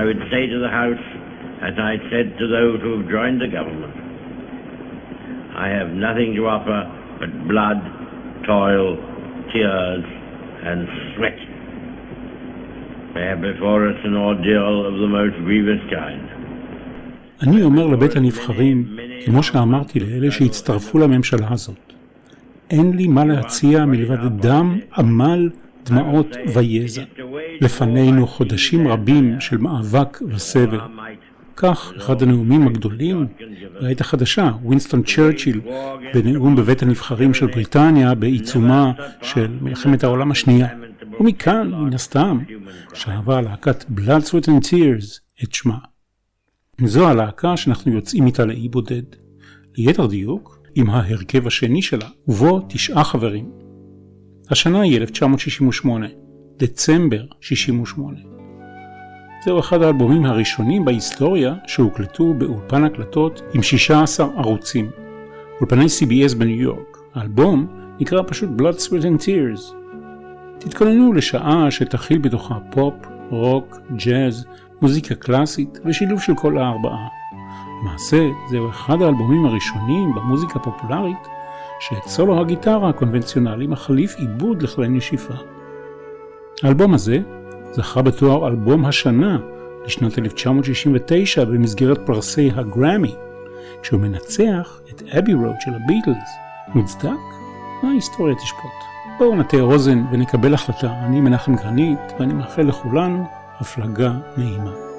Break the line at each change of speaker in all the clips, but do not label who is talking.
I would say to the House, as I said to those who have joined the government, I have nothing to offer but blood, toil, tears, and sweat. We have before us an ordeal of the most grievous kind.
אני אומר לבית הנבחרים, כמו שאמרתי לאלה שהצטרפו לממשלה הזאת, אין לי מה להציע מלבד דם, עמל, דמעות ויזע. לפנינו חודשים רבים של מאבק וסבל. כך, אחד הנאומים הגדולים בעת החדשה, וינסטון צ'רצ'יל, בנאום בבית הנבחרים של בריטניה בעיצומה של מלחמת העולם השנייה. ומכאן, מן הסתם, שאהבה להקת Blood, Sweat and Tears את שמה. זו הלהקה שאנחנו יוצאים איתה לאי בודד. ליתר דיוק, עם ההרכב השני שלה, ובו תשעה חברים. השנה היא 1968, דצמבר 68. זהו אחד האלבומים הראשונים בהיסטוריה שהוקלטו באולפן הקלטות עם 16 ערוצים. אולפני CBS בניו יורק. האלבום נקרא פשוט Blood, Sweat and Tears. תתכוננו לשעה שתכיל בתוכה פופ, רוק, ג'אז, מוזיקה קלאסית ושילוב של כל הארבעה. למעשה, זהו אחד האלבומים הראשונים במוזיקה הפופולרית שאת סולו הגיטרה הקונבנציונלי מחליף עיבוד לכלי נשיפה. האלבום הזה זכה בתואר אלבום השנה לשנת 1969 במסגרת פרסי הגרמי, כשהוא מנצח את אבי רוד של הביטלס. מוצדק? ההיסטוריה תשפוט. בואו נטה אוזן ונקבל החלטה. אני מנחם גרנית ואני מאחל לכולנו הפלגה נעימה.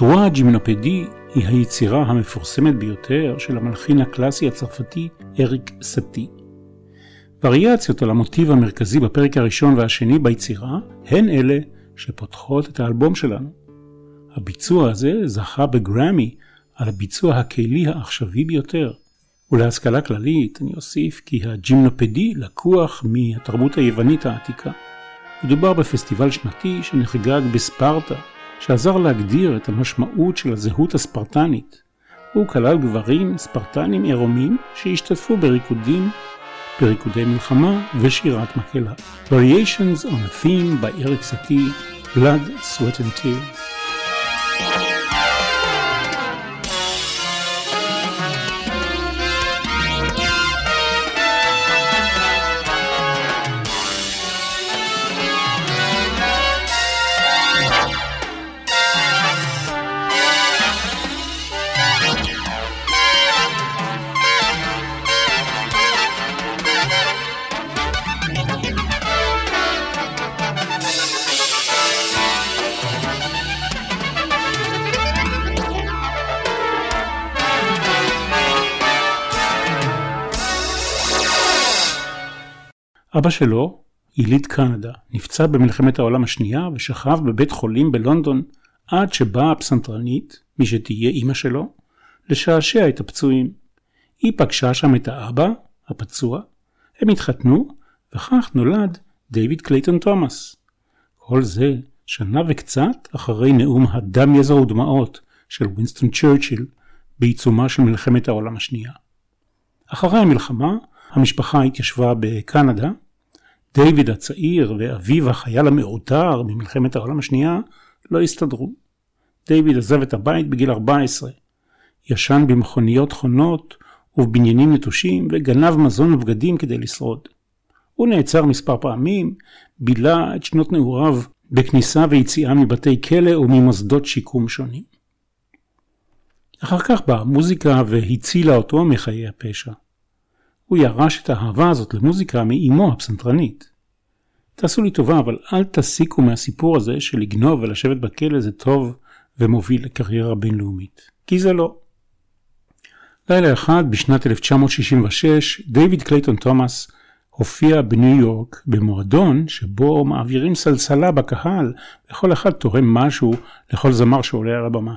טרואה ג'ימנופדי היא היצירה המפורסמת ביותר של המלחין הקלאסי הצרפתי אריק סטי. וריאציות על המוטיב המרכזי בפרק הראשון והשני ביצירה הן אלה שפותחות את האלבום שלנו. הביצוע הזה זכה בגרמי על הביצוע הכלי העכשווי ביותר. ולהשכלה כללית אני אוסיף כי הג'ימנופדי לקוח מהתרבות היוונית העתיקה. מדובר בפסטיבל שנתי שנחגג בספרטה שעזר להגדיר את המשמעות של הזהות הספרטנית. הוא כלל גברים ספרטנים עירומים שהשתתפו בריקודים, בריקודי מלחמה ושירת מקהלה. Variations on a Theme by Eric Satie, Blood, Sweat and Tears. אבא שלו, יליד קנדה, נפצע במלחמת העולם השנייה ושכב בבית חולים בלונדון עד שבאה הפסנתרנית, מי שתהיה אימא שלו, לשעשע את הפצועים. היא פגשה שם את האבא, הפצוע, הם התחתנו, וכך נולד דיוויד קלייטון תומאס. כל זה שנה וקצת אחרי נאום הדם יזע ודמעות של וינסטון צ'רצ'יל בעיצומה של מלחמת העולם השנייה. אחרי המלחמה המשפחה התיישבה בקנדה, דיוויד הצעיר ואביו החייל המעוטר ממלחמת העולם השנייה לא הסתדרו. דיוויד עזב את הבית בגיל 14, ישן במכוניות חונות ובבניינים נטושים וגנב מזון ובגדים כדי לשרוד. הוא נעצר מספר פעמים, בילה את שנות נעוריו בכניסה ויציאה מבתי כלא וממוסדות שיקום שונים. אחר כך באה מוזיקה והצילה אותו מחיי הפשע. הוא ירש את האהבה הזאת למוזיקה מאימו הפסנתרנית. תעשו לי טובה, אבל אל תסיקו מהסיפור הזה שלגנוב ולשבת בכלא זה טוב ומוביל לקריירה בינלאומית. כי זה לא. לילה אחד בשנת 1966, דיוויד קלייטון תומאס הופיע בניו יורק במועדון שבו מעבירים סלסלה בקהל וכל אחד תורם משהו לכל זמר שעולה על הבמה.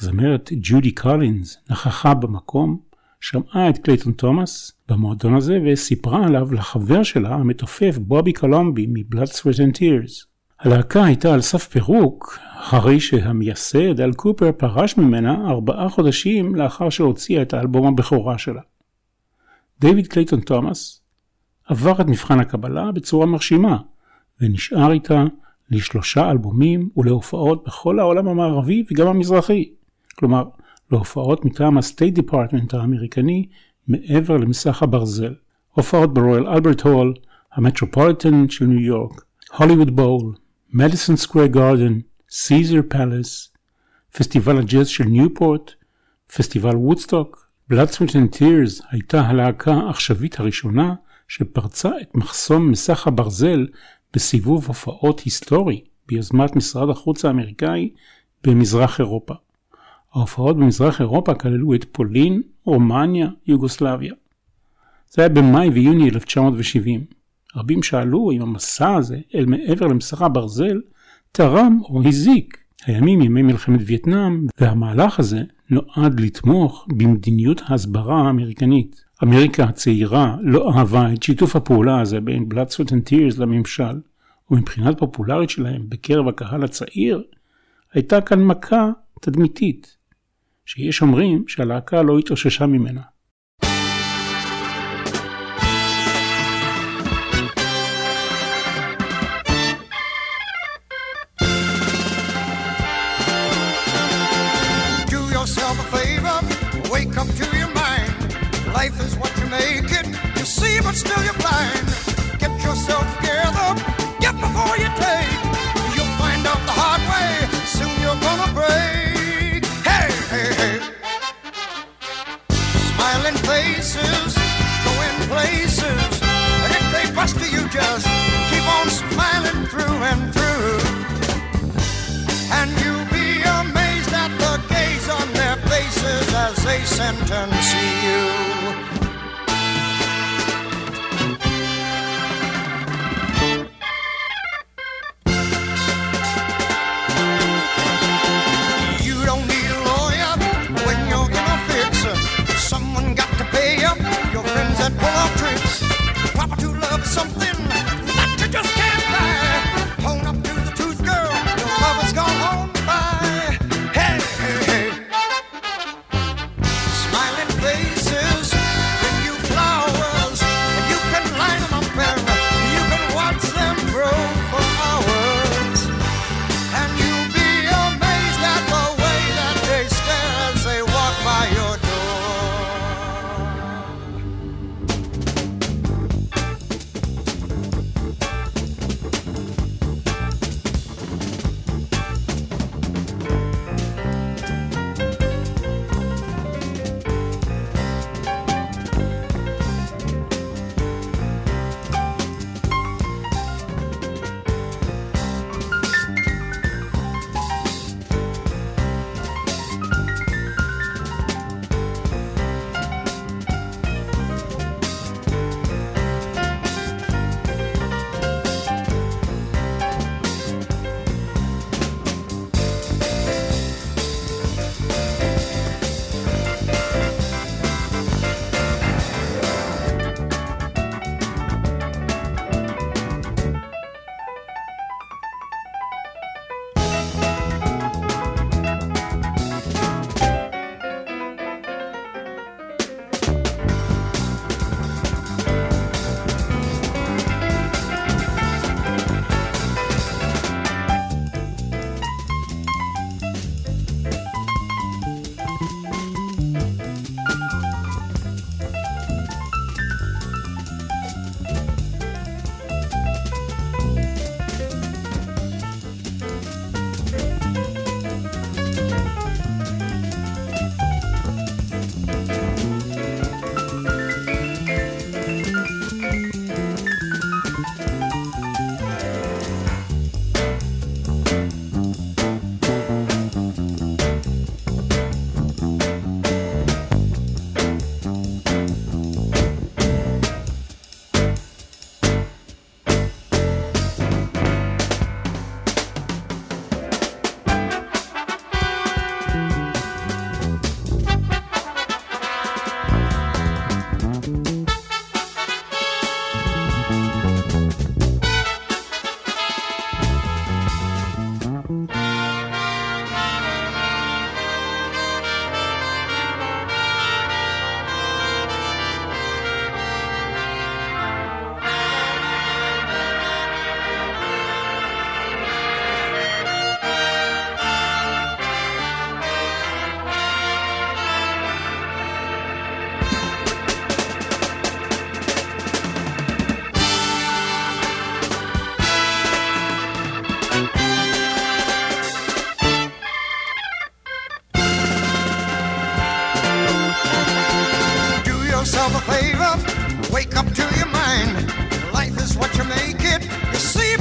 הזמרת ג'ודי קולינס נכחה במקום שמעה את קלייטון תומאס במועדון הזה וסיפרה עליו לחבר שלה המתופף בובי קולומבי מ Blood Sweat and Tears. הלהקה הייתה על סף פירוק אחרי שהמייסד אל קופר פרש ממנה ארבעה חודשים לאחר שהוציאה את האלבום הבכורה שלה. דיוויד קלייטון תומאס עבר את מבחן הקבלה בצורה מרשימה, ונשאר איתה לשלושה אלבומים ולהופעות בכל העולם המערבי וגם המזרחי. כלומר, להופעות מטעם ה State Department האמריקני מעבר למסך הברזל. הופעות ברויאל אלברט הול, המטרופוליטן של ניו יורק, הוליווד בול, מדיסון סקוויר גארדן, סיזרס פאלאס, פסטיבל הג'אז של ניופורט, פסטיבל וודסטוק, Sweat and Tears הייתה הלהקה העכשווית הראשונה שפרצה את מחסום מסך הברזל בסיבוב הופעות היסטורי ביוזמת משרד החוץ האמריקאי במזרח אירופה. ההופעות במזרח אירופה כללו את פולין, רומניה, יוגוסלביה. זה היה במאי ויוני 1970. רבים שאלו אם המסע הזה אל מעבר למסך הברזל תרם או הזיק. הימים ימי מלחמת וייטנאם, והמהלך הזה נועד לתמוך במדיניות ההסברה האמריקנית. אמריקה הצעירה לא אהבה את שיתוף הפעולה הזה בין Blood, Sweat and Tears לממשל, ומבחינת פופולרית שלהם בקרב הקהל הצעיר, הייתה כאן מכה תדמיתית, שיש אומרים שהלהקה לא התאוששה ממנה. Sentence you.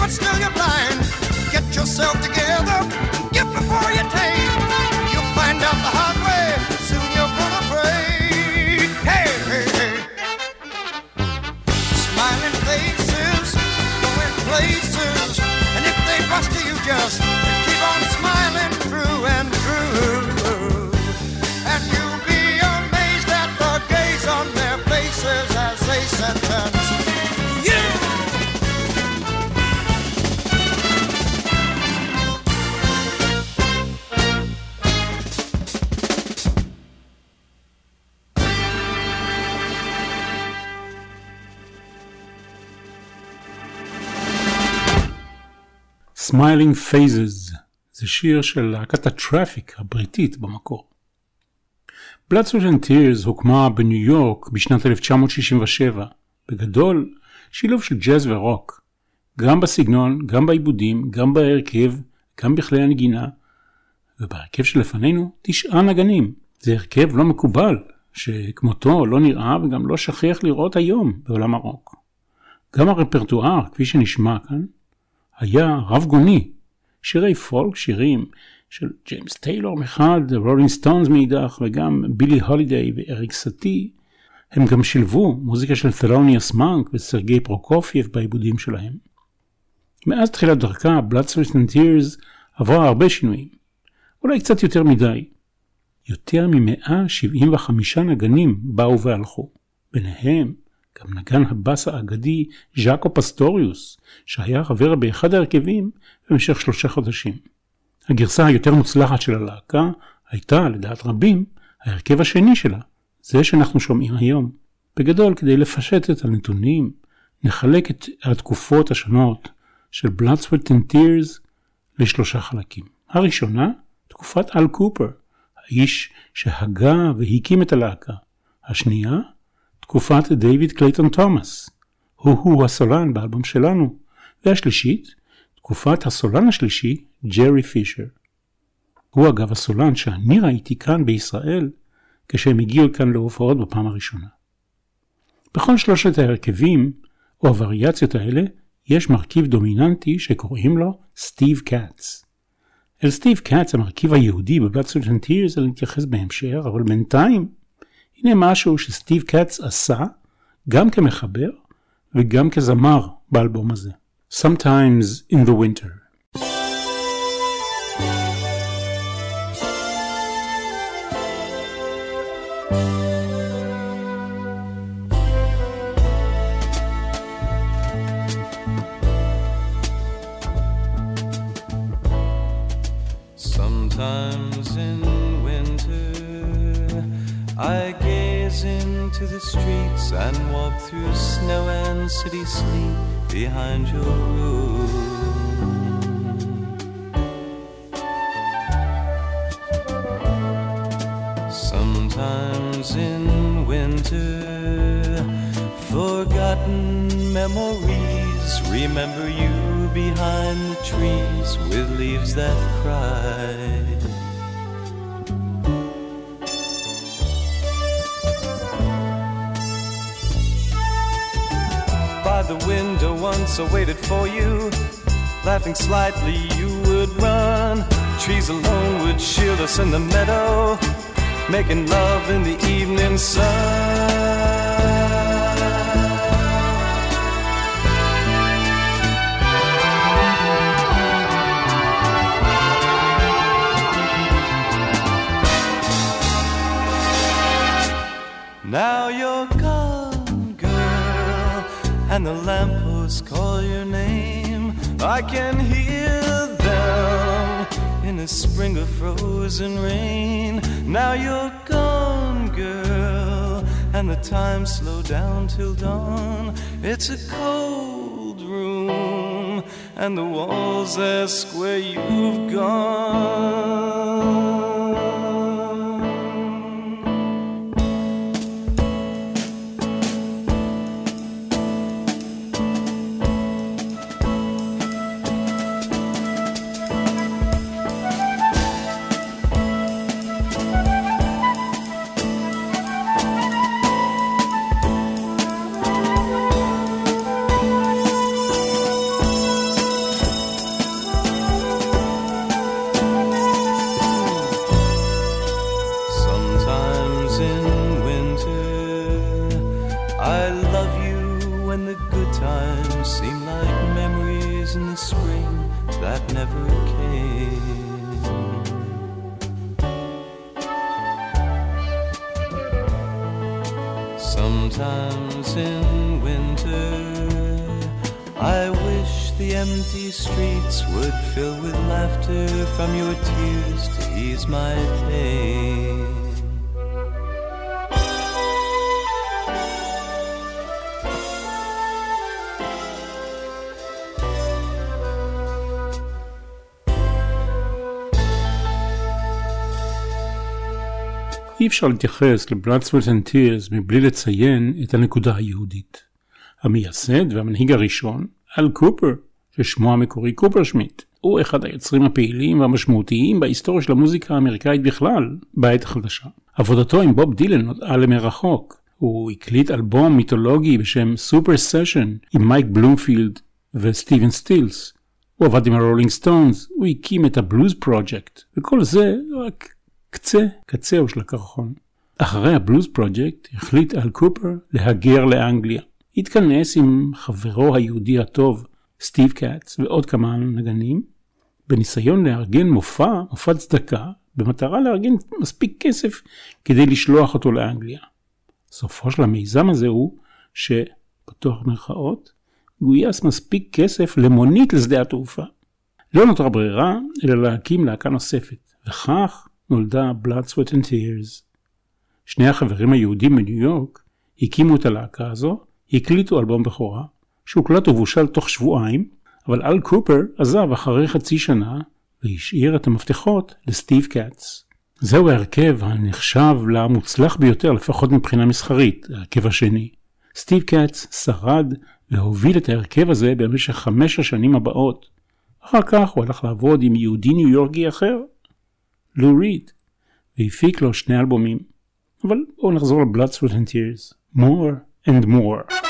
but still you're blind. Get yourself together, get before you take. You'll find out the hard way, soon you're gonna break. Hey, hey, hey. Smiling faces, going places, and if they bust you, just Smiling
Phases זה שיר של להקת הטראפיק הבריטית במקור. Blood Sweat and Tears הוקמה בניו יורק בשנת 1967. בגדול, שילוב של ג'אז ורוק. גם בסגנון, גם בעיבודים, גם בהרכב, גם בכלי הנגינה. ובהרכב שלפנינו, תשעה נגנים. זה הרכב לא מקובל, שכמותו לא נראה וגם לא שכיח לראות היום בעולם הרוק. גם הרפרטואר, כפי שנשמע כאן, היה רב גוני. שירי פולק, שירים של ג'יימס טיילור מחד, רולינג סטונס מאידך, וגם בילי הולידיי ואריק סאטי, הם גם שילבו מוזיקה של תלוניוס מונק וסרגי פרוקופייב בעיבודים שלהם. מאז תחילת דרכה, Blood, Sweat and עברה הרבה שינויים. אולי קצת יותר מדי. יותר מ-175 נגנים באו והלכו. ביניהם גם נגן הבאס האגדי ז'אקו פסטוריוס, שהיה חבר באחד ההרכבים במשך שלושה חודשים. הגרסה היותר מוצלחת של הלהקה הייתה, לדעת רבים, ההרכב השני שלה, זה שאנחנו שומעים היום. בגדול, כדי לפשט את הנתונים, נחלק את התקופות השונות של Blood, Sweat and Tears לשלושה חלקים. הראשונה, תקופת אל קופר, האיש שהגה והקים את הלהקה. השנייה, תקופת דיוויד קלייטון תומאס, הוא-הוא הסולן באלבום שלנו. והשלישית, תקופת הסולן השלישי, ג'רי פישר. הוא אגב הסולן שאני ראיתי כאן בישראל כשהם הגיעו כאן להופעות בפעם הראשונה. בכל שלושת ההרכבים, או הווריאציות האלה, יש מרכיב דומיננטי שקוראים לו סטיב קאץ. אל סטיב קאץ, המרכיב היהודי ב Blood, Sweat and Tears, אני אתייחס בהמשך, אבל בינתיים, הנה משהו שסטיב קאץ עשה, גם כמחבר וגם כזמר באלבום הזה. Sometimes in the winter.
Sometimes into the streets and walk through snow and city sleep behind your roof. Sometimes in winter, forgotten memories remember you behind the trees with leaves that cry. I waited for you. Laughing slightly, you would run. Trees alone would shield us in the meadow. Making love in the evening sun. Now you're gone, girl, and the name. I can hear them in a spring of frozen rain. Now you're gone, girl, and the time slowed down till dawn. It's a cold room, and the walls ask where you've gone. ease my pain.
אי אפשר להתייחס לבלאדסוויט and Tears מבלי לציין את הנקודה היהודית. המייסד והמנהיג הראשון, אל קופר, ששמו המקורי קופרשמידט, הוא אחד היוצרים הפעילים והמשמעותיים בהיסטוריה של המוזיקה האמריקאית בכלל, בעת החדשה. עבודתו עם בוב דילן נודעה למרחוק. הוא הקליט אלבום מיתולוגי בשם Super Session עם מייק בלומפילד וסטיבן סטילס. הוא עבד עם הרולינג סטונס, הוא הקים את ה Blues Project, וכל זה רק קצה קצהו של הקרחון. אחרי ה Blues Project החליט אל קופר להגר לאנגליה. התכנס עם חברו היהודי הטוב, סטיב קאץ ועוד כמה נגנים, בניסיון לארגן מופע, מופע צדקה, במטרה לארגן מספיק כסף כדי לשלוח אותו לאנגליה. סופו של המיזם הזה הוא שפתוח מרכאות, גויס מספיק כסף למונית לשדה התעופה. לא נותרה ברירה אלא להקים להקה נוספת, וכך נולדה Blood, Sweat and Tears. שני החברים היהודים מניו יורק הקימו את הלהקה הזו, הקליטו אלבום בכורה, שהוקלט ובושל תוך שבועיים, אבל אל קופר עזב אחרי חצי שנה והשאיר את המפתחות לסטיב קאץ. זהו ההרכב הנחשב למוצלח ביותר, לפחות מבחינה מסחרית, ההרכב השני. סטיב קאץ שרד והוביל את ההרכב הזה במשך חמש השנים הבאות. אחר כך הוא הלך לעבוד עם יהודי ניו יורקי אחר, לו ריד, והפיק לו שני אלבומים. אבל בואו נחזור ל-Blood. More and more.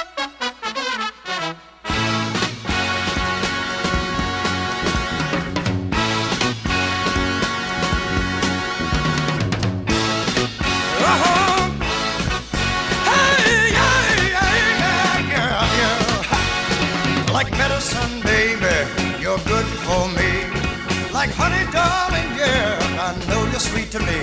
Darling, yeah, I know you're sweet to me.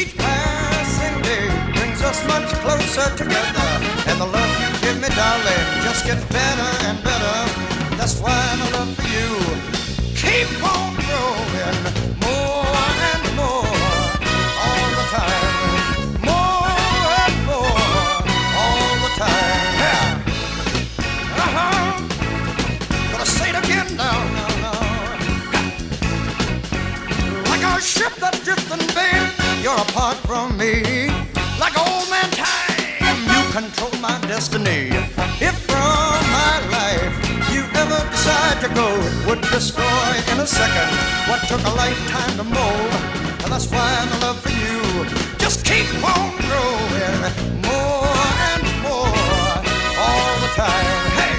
Each passing day brings us much closer together. And the love you give me, darling, just gets better and better. That's why my love for you keep on drifting, babe, you're apart from me. Like old man time, you control my destiny. If from my life you ever decide to go, it would destroy in a second what took a lifetime to mold. And that's why my love for you just keep on growing more and more all the time. Hey,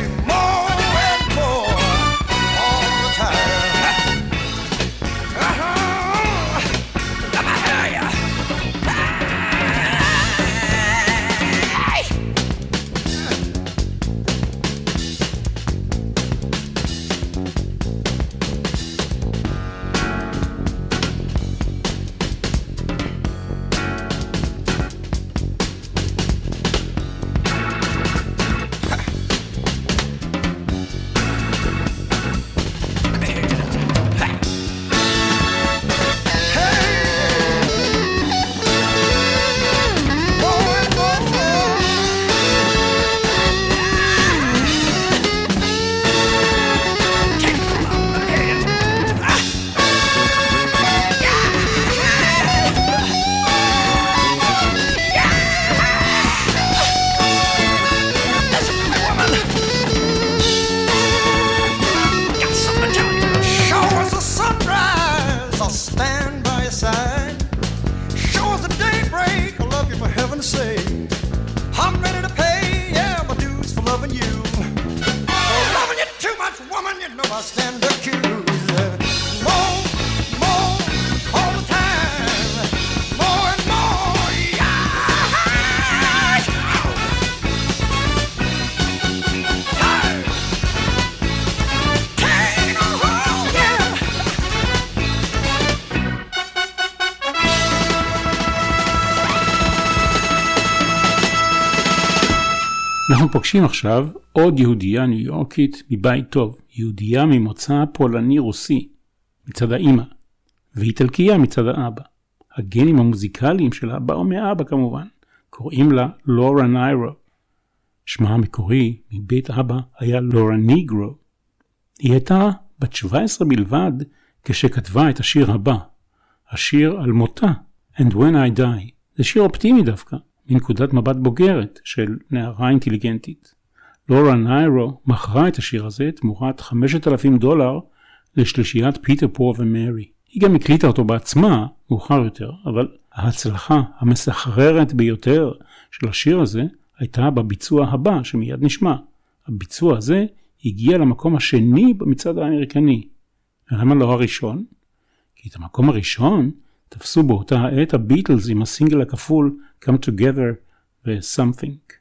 אנחנו פוגשים עכשיו עוד יהודייה ניו יורקית מבית טוב, יהודייה ממוצא פולני-רוסי מצד האימא, ואיטלקייה מצד האבא. הגנים המוזיקליים שלה באו מאבא כמובן, קוראים לה לורה ניירו. שמה המקורי מבית אבא היה לורה ניגרו. היא הייתה בת 17 בלבד כשכתבה את השיר הבא, השיר על מותה, And When I Die, זה שיר אופטימי דווקא, מנקודת מבט בוגרת של נערה אינטליגנטית. לורה ניירו מכרה את השיר הזה תמורת 5,000 דולר לשלישיית פיטר פור ומרי. היא גם הקליטה אותו בעצמה מאוחר יותר, אבל ההצלחה המסחררת ביותר של השיר הזה הייתה בביצוע הבא שמיד נשמע. הביצוע הזה הגיע למקום השני במצעד האמריקני. ולמה לא הראשון? כי את המקום הראשון תפסו באותה העת הביטלס עם הסינגל הכפול Come Together ו-Something.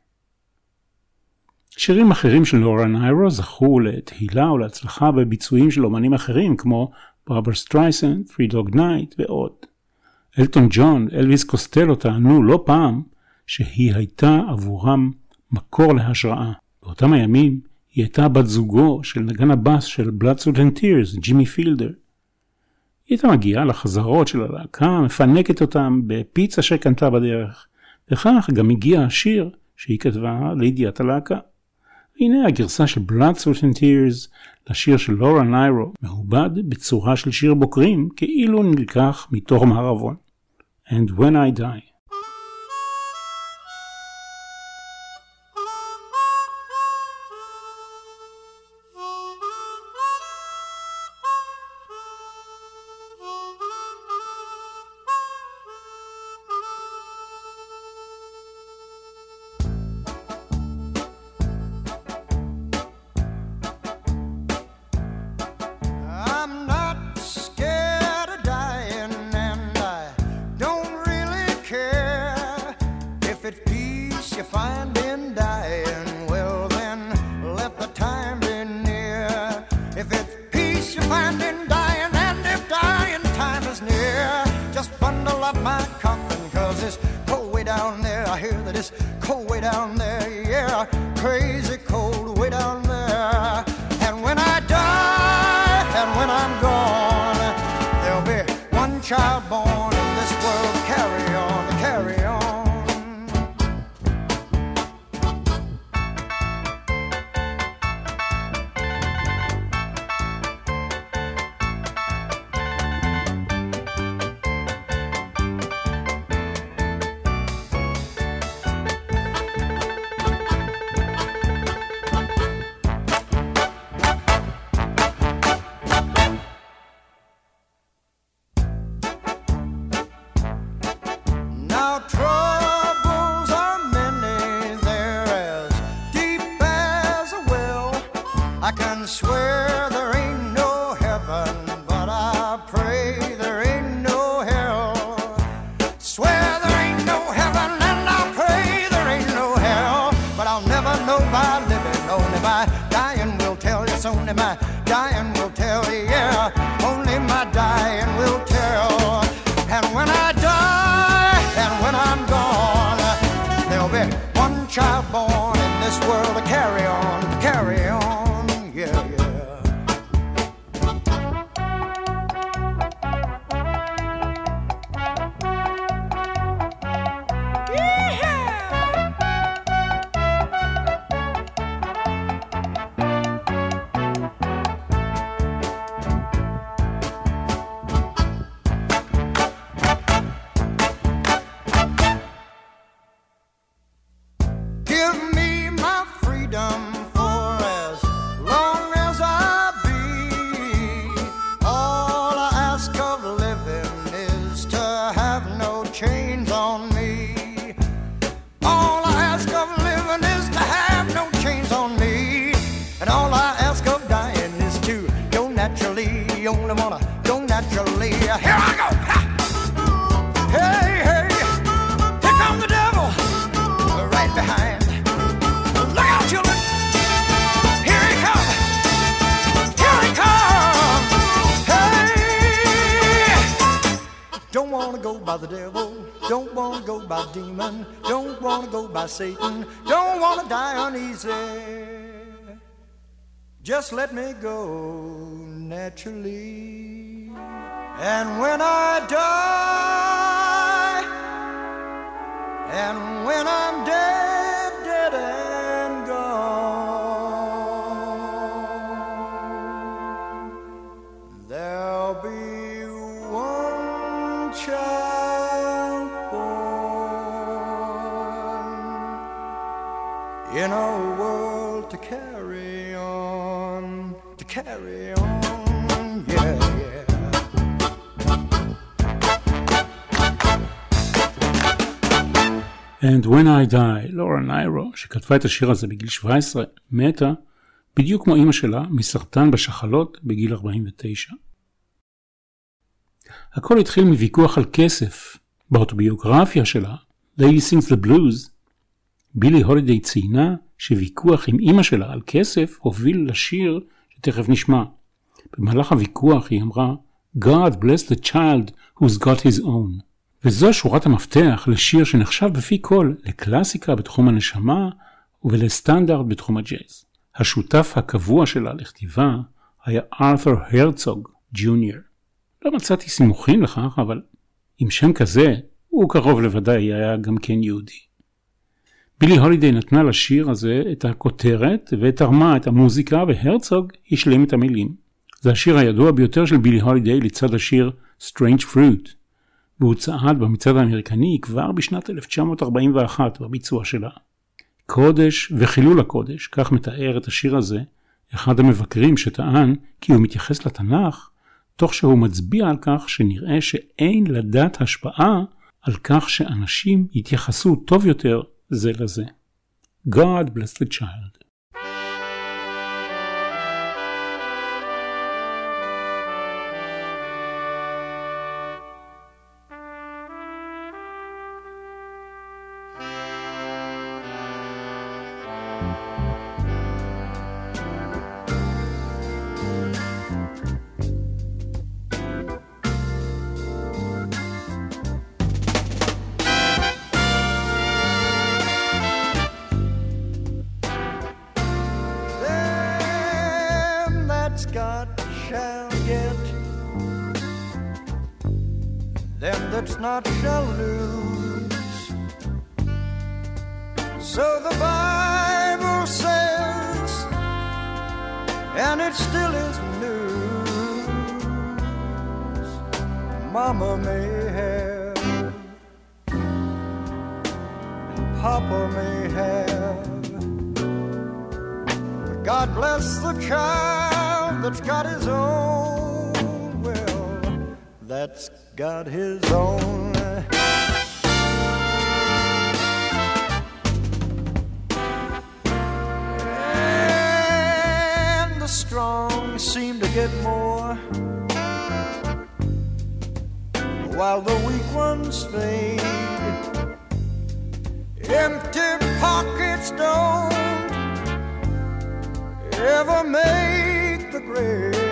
שירים אחרים של לורה ניירו זכו לתהילה או להצלחה בביצועים של אומנים אחרים כמו ברברה סטרייסנד, Three Dog Night ועוד. אלטון ג'ון, אלוויס קוסטלו טענו לא פעם שהיא הייתה עבורם מקור להשראה. באותם הימים היא הייתה בת זוגו של נגן הבאס של Blood, Sweat Tears, ג'ימי פילדר. הייתה מגיעה לחזרות של הלהקה, מפנקת אותם בפיצה שקנתה בדרך, וכך גם הגיע השיר שהיא כתבה לידיעת הלהקה. והנה הגרסה של Blood, Sweat and Tears לשיר של לורה ניירו, מעובד בצורה של שיר בוקרים, כאילו נלקח מתוך מערבון.
And when I die. Chains on me. All I ask of living is to have no chains on me. And all I ask of dying is to go naturally. Only wanna go naturally. Here I go! Ha! Hey, hey! Here comes the devil! Right behind. Look out, children! Here he comes! Here he comes! Hey! Don't wanna go by the devil. Don't wanna go by demon. Don't wanna go by Satan. Don't wanna die uneasy. Just let me go naturally. And when I die, and when I'm dead, And
When I Die, לורה ניירו, שכתבה את השיר הזה בגיל 17, מתה בדיוק כמו אימא שלה מסרטן בשחלות בגיל 49. הכל התחיל מוויכוח על כסף. באוטוביוגרפיה שלה, Lady Sings the Blues, בילי הולידיי ציינה שוויכוח עם אימא שלה על כסף הוביל לשיר שתכף נשמע. במהלך הוויכוח היא אמרה God bless the child who's got his own. וזו שורת המפתח לשיר שנחשב בפי כל לקלאסיקה בתחום הנשמה ולסטנדרט בתחום הג'אז. השותף הקבוע שלה לכתיבה היה ארת'ר הרצוג ג'וניור. לא מצאתי סימוכים לכך, אבל עם שם כזה, הוא קרוב לוודאי היה גם כן יהודי. בילי הולידיי נתנה לשיר הזה את הכותרת ותרמה את המוזיקה והרצוג השלים את המילים. זה השיר הידוע ביותר של בילי הולידיי לצד השיר Strange Fruit, והוא צעד במצעד האמריקני כבר בשנת 1941 בביצוע שלה. קודש וחילול הקודש, כך מתאר את השיר הזה אחד המבקרים שטען כי הוא מתייחס לתנ"ך, תוך שהוא מצביע על כך שנראה שאין לדת השפעה על כך שאנשים יתייחסו טוב יותר זה לזה. God bless the child.
That's not shall lose. So the Bible says, and it still is news. Mama may have, and Papa may have. but God bless the child that's got his own. That's got his own. And the strong seem to get more while the weak ones fade. Empty pockets don't ever make the grade.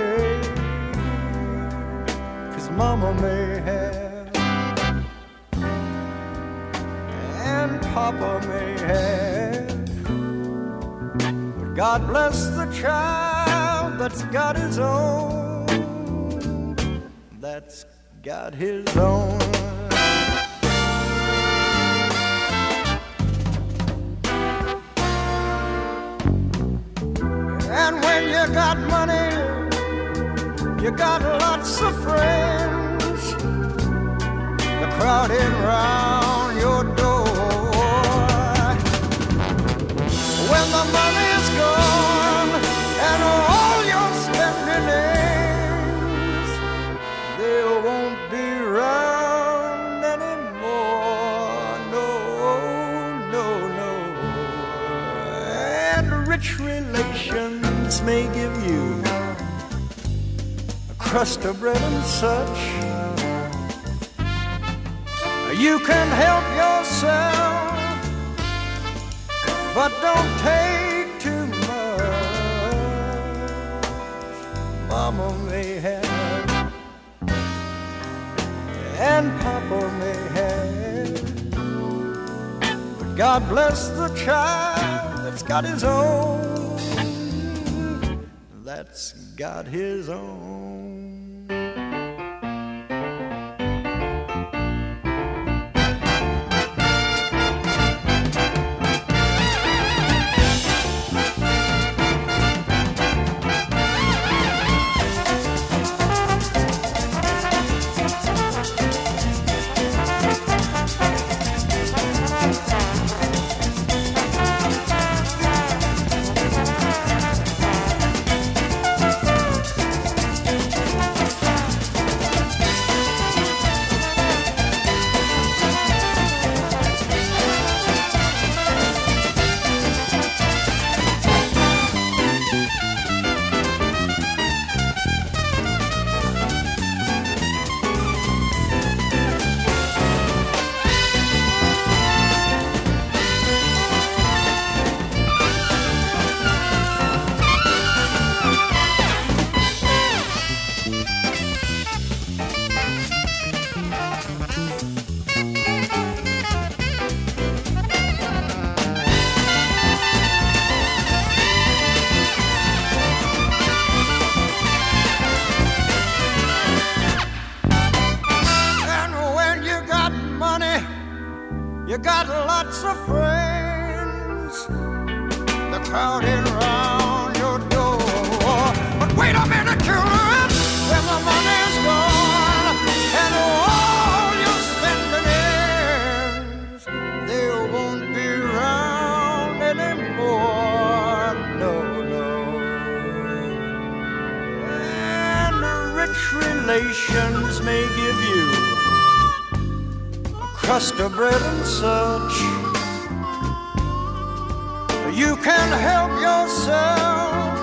Mama may have, and papa may have. But God bless the child that's got his own. That's got his own. And when you got money, you got lots of friends. Crowding round your door. When the money's gone and all your spending ends, they won't be round anymore. No, no, no. And rich relations may give you crust of bread and such. You can help yourself, but don't take too much. Mama may have, and Papa may have. But God bless the child that's got his own. That's got his own. You can help yourself,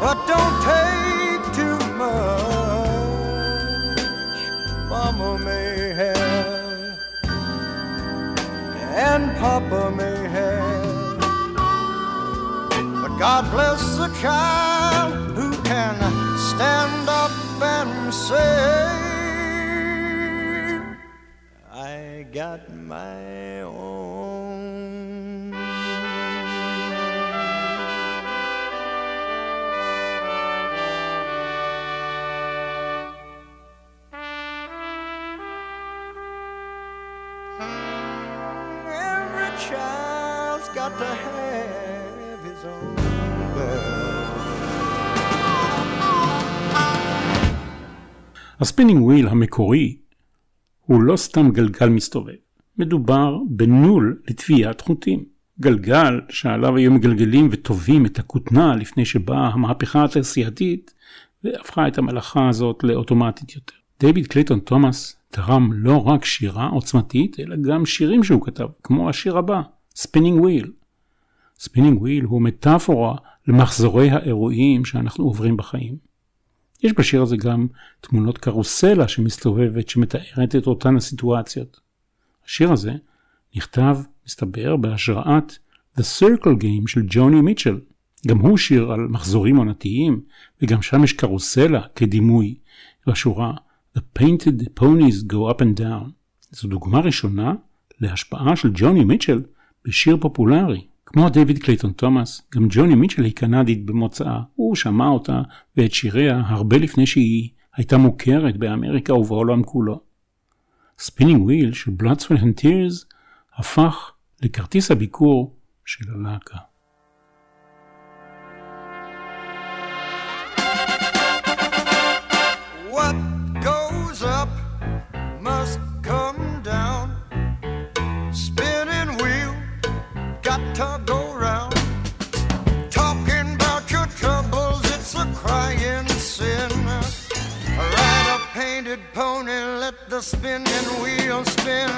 but don't take too much. Mama may have, and Papa may have, but God bless the child who can stand up and say, got my own. Every child's got to have his own bell.
הספינינג וויל המקורי הוא לא סתם גלגל מסתובב, מדובר בנול לטוויית חוטים. גלגל שעליו היו מגלגלים וטווים את הכותנה לפני שבאה המהפכה התעשייתית והפכה את המלאכה הזאת לאוטומטית יותר. דיוויד קלייטון תומאס תרם לא רק שירה עוצמתית, אלא גם שירים שהוא כתב, כמו השיר הבא, Spinning Wheel. Spinning Wheel הוא מטאפורה למחזורי האירועים שאנחנו עוברים בחיים. יש בשיר הזה גם תמונות קרוסלה שמסתובבת שמתארת את אותן הסיטואציות. השיר הזה נכתב, מסתבר, בהשראת The Circle Game של ג'וני מיטשל. גם הוא שיר על מחזורים עונתיים, וגם שם יש קרוסלה כדימוי, בשורה The painted ponies go up and down. זו דוגמה ראשונה להשפעה של ג'וני מיטשל בשיר פופולרי. כמו דיוויד קלייטון תומאס, גם ג'וני מיטשל היא קנדית במוצאה. הוא שמע אותה ואת שיריה הרבה לפני שהיא הייתה מוכרת באמריקה ובעולם כולו. Spinning Wheel של Sweat and הפך לכרטיס הביקור של הלהקה.
The spinning wheel spin.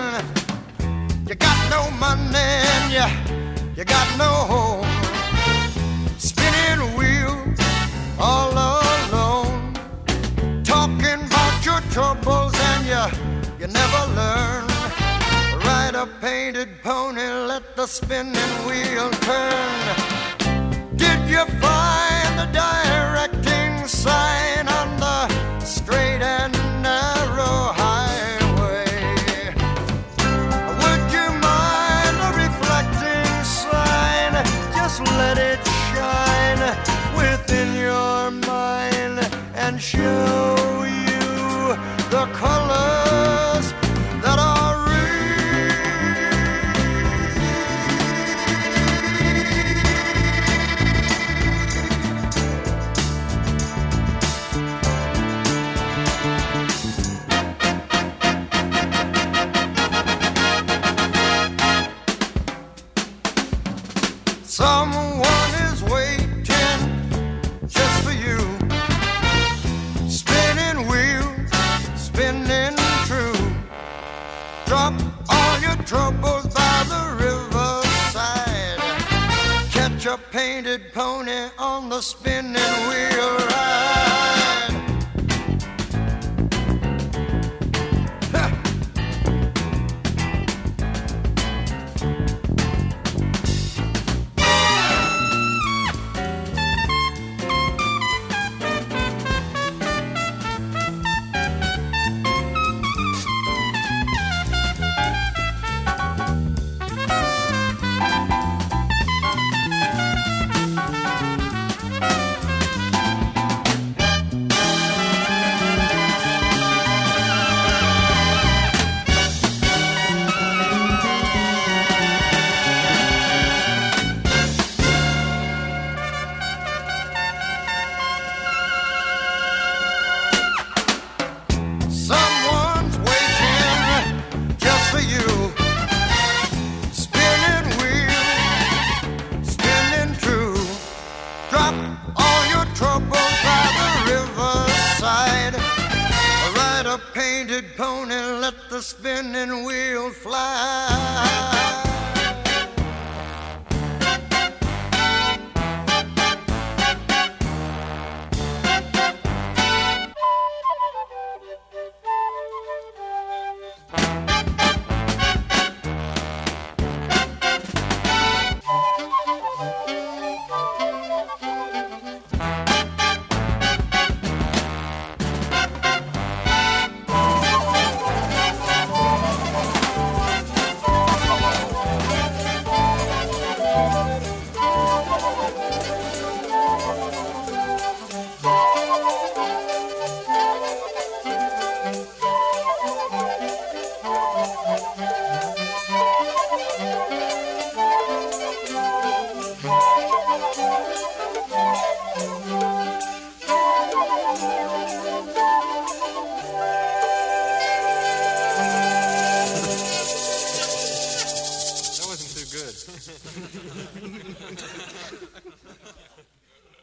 You got no money and you, you got no home. Spinning wheel, all alone talking about your troubles and you you never learn. Ride a painted pony, let the spinning wheel turn. Did you find the directing sign on the straight and show you the colors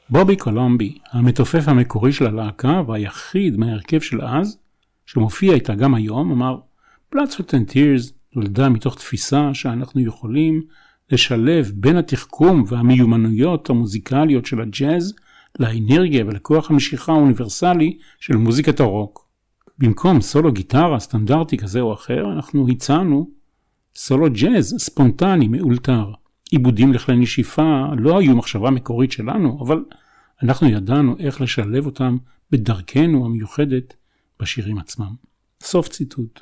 בובי קולומבי, המתופף המקורי של הלהקה והיחיד מההרכב של אז, שמופיע איתה גם היום, אמר Blood, Sweat and Tears נולדה מתוך תפיסה שאנחנו יכולים לשלב בין התחכום והמיומנויות המוזיקליות של הג'אז לאנרגיה ולכוח המשיכה האוניברסלי של מוזיקת הרוק. במקום סולו גיטרה סטנדרטי כזה או אחר, אנחנו הצענו סולו ג'אז ספונטני מאולתר. עיבודים לכלי נשיפה לא היו מחשבה מקורית שלנו, אבל אנחנו ידענו איך לשלב אותם בדרכנו המיוחדת בשירים עצמם. סוף ציטוט.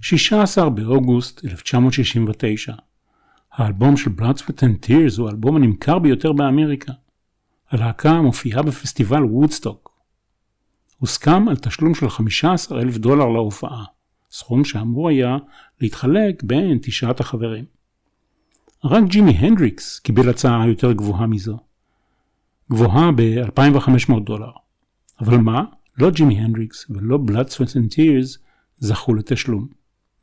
16 באוגוסט 1969 האלבום של Blood, Sweat and Tears הוא האלבום הנמכר ביותר באמריקה. הלהקה מופיעה בפסטיבל וודסטוק. הוסכם על תשלום של 15 אלף דולר להופעה, סכום שאמור היה להתחלק בין תשעת החברים. רק ג'ימי הנדריקס קיבל הצעה יותר גבוהה מזו. גבוהה ב-2500 דולר. אבל מה? לא ג'ימי הנדריקס ולא Sweat and Tears זכו לתשלום.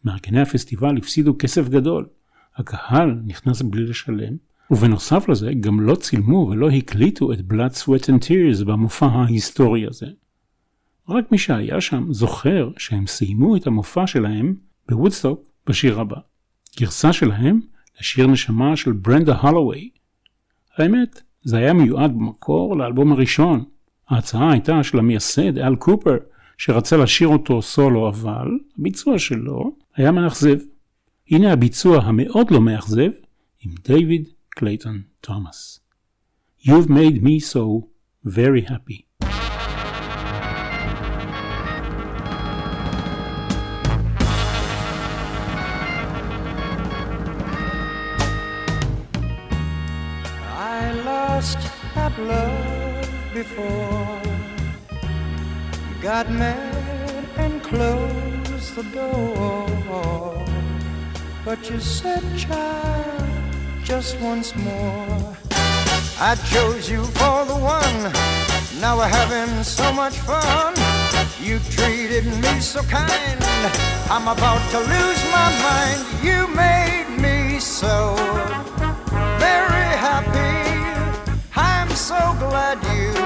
מארגני הפסטיבל הפסידו כסף גדול. הקהל נכנס בלי לשלם, ובנוסף לזה גם לא צילמו ולא הקליטו את Blood, Sweat and Tears במופע ההיסטורי הזה. רק מי שהיה שם זוכר שהם סיימו את המופע שלהם בוודסטוק בשיר הבא. גרסה שלהם לשיר נשמה של ברנדה הולוואי. האמת, זה היה מיועד במקור לאלבום הראשון. ההצעה הייתה של המייסד אל קופר, שרצה לשיר אותו סולו, אבל הביצוע שלו היה מאכזב. הנה הביצוע המאוד לא מאכזב עם דיוויד קלייטון תומאס. You've made me so very happy.
Before. Got mad and closed the door. But you said, child, just once more. I chose you for the one. Now we're having so much fun. You treated me so kind. I'm about to lose my mind. You made me so very happy. I'm so glad you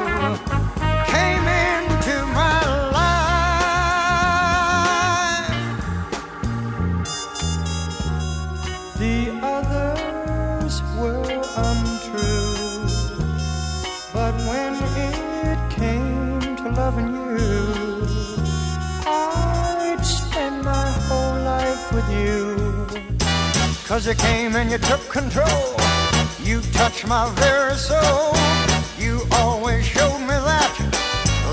Cause you came and you took control. You touched my very soul. You always showed me that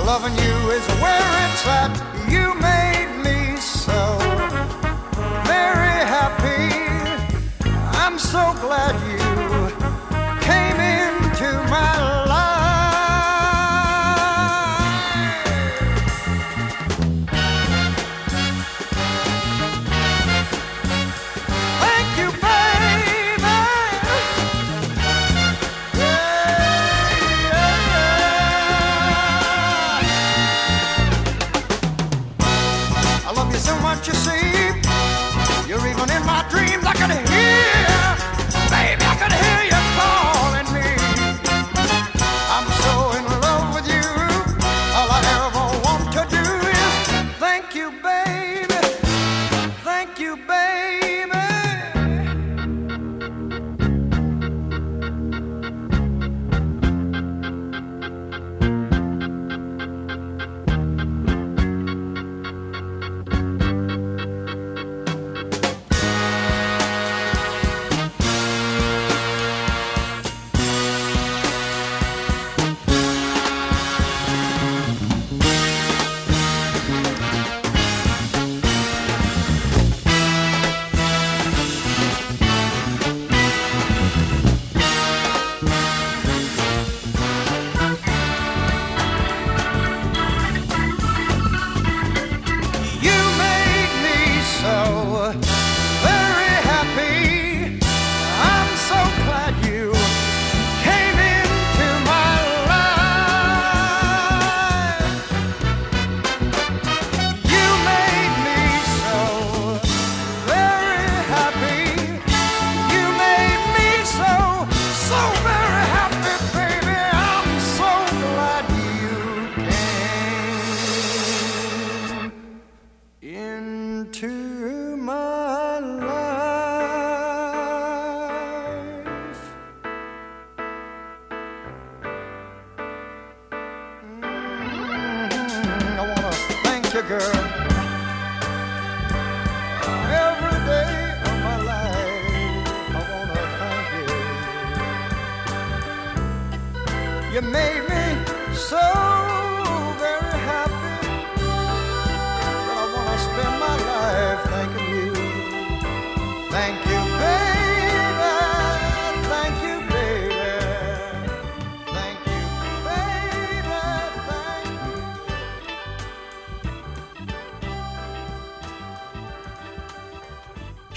loving you is where it's at. You made me so very happy. I'm so glad you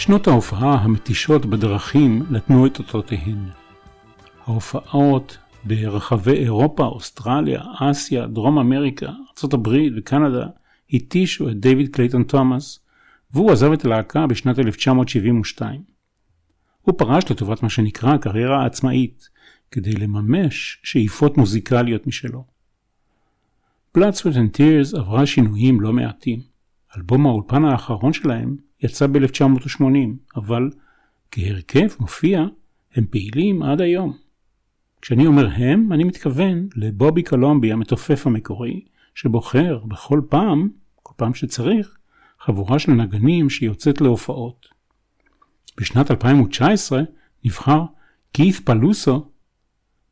שנות ההופעה המתישות בדרכים נתנו את אותותיהן. ההופעות ברחבי אירופה, אוסטרליה, אסיה, דרום אמריקה, ארה"ב וקנדה התישו את דיוויד קלייטון תומאס, והוא עזב את הלהקה בשנת 1972. הוא פרש לטובת מה שנקרא הקריירה העצמאית, כדי לממש שאיפות מוזיקליות משלו. Blood, Sweat and Tears עברה שינויים לא מעטים. אלבום האולפן האחרון שלהם יצא ב-1980, אבל כהרכב מופיע הם פעילים עד היום. כשאני אומר הם, אני מתכוון לבובי קולומבי המתופף המקורי, שבוחר בכל פעם, כל פעם שצריך, חבורה של נגנים שיוצאת להופעות. בשנת 2019 נבחר כית' פלוסו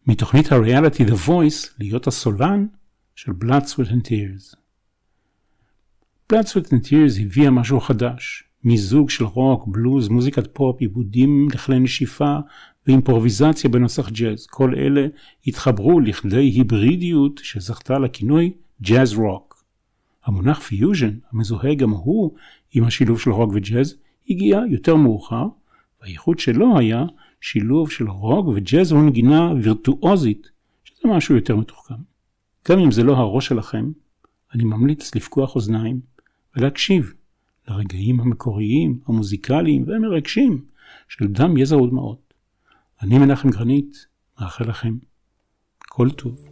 מתוכנית הריאליטי The Voice להיות הסולן של Blood, Sweat and Tears. Sweat and Tears הביאה משהו חדש, מיזוג של רוק, בלוז, מוזיקת פופ, עיבודים לכלי נשיפה ואימפרוביזציה בנוסח ג'אז. כל אלה התחברו לכדי היברידיות שזכתה לכינוי ג'אז רוק. המונח פיוז'ן, המזוהה גם הוא עם השילוב של רוק וג'אז, הגיע יותר מאוחר, והייחוד שלו היה שילוב של רוק וג'אז ונגינה וירטואוזית, שזה משהו יותר מתוחכם. גם אם זה לא הראש שלכם, אני ממליץ לפקוח אוזניים ולהקשיב לרגעים המקוריים, המוזיקליים והמרגשים של דם, יזע ודמעות. אני מנחם גרנית, מאחל לכם כל טוב.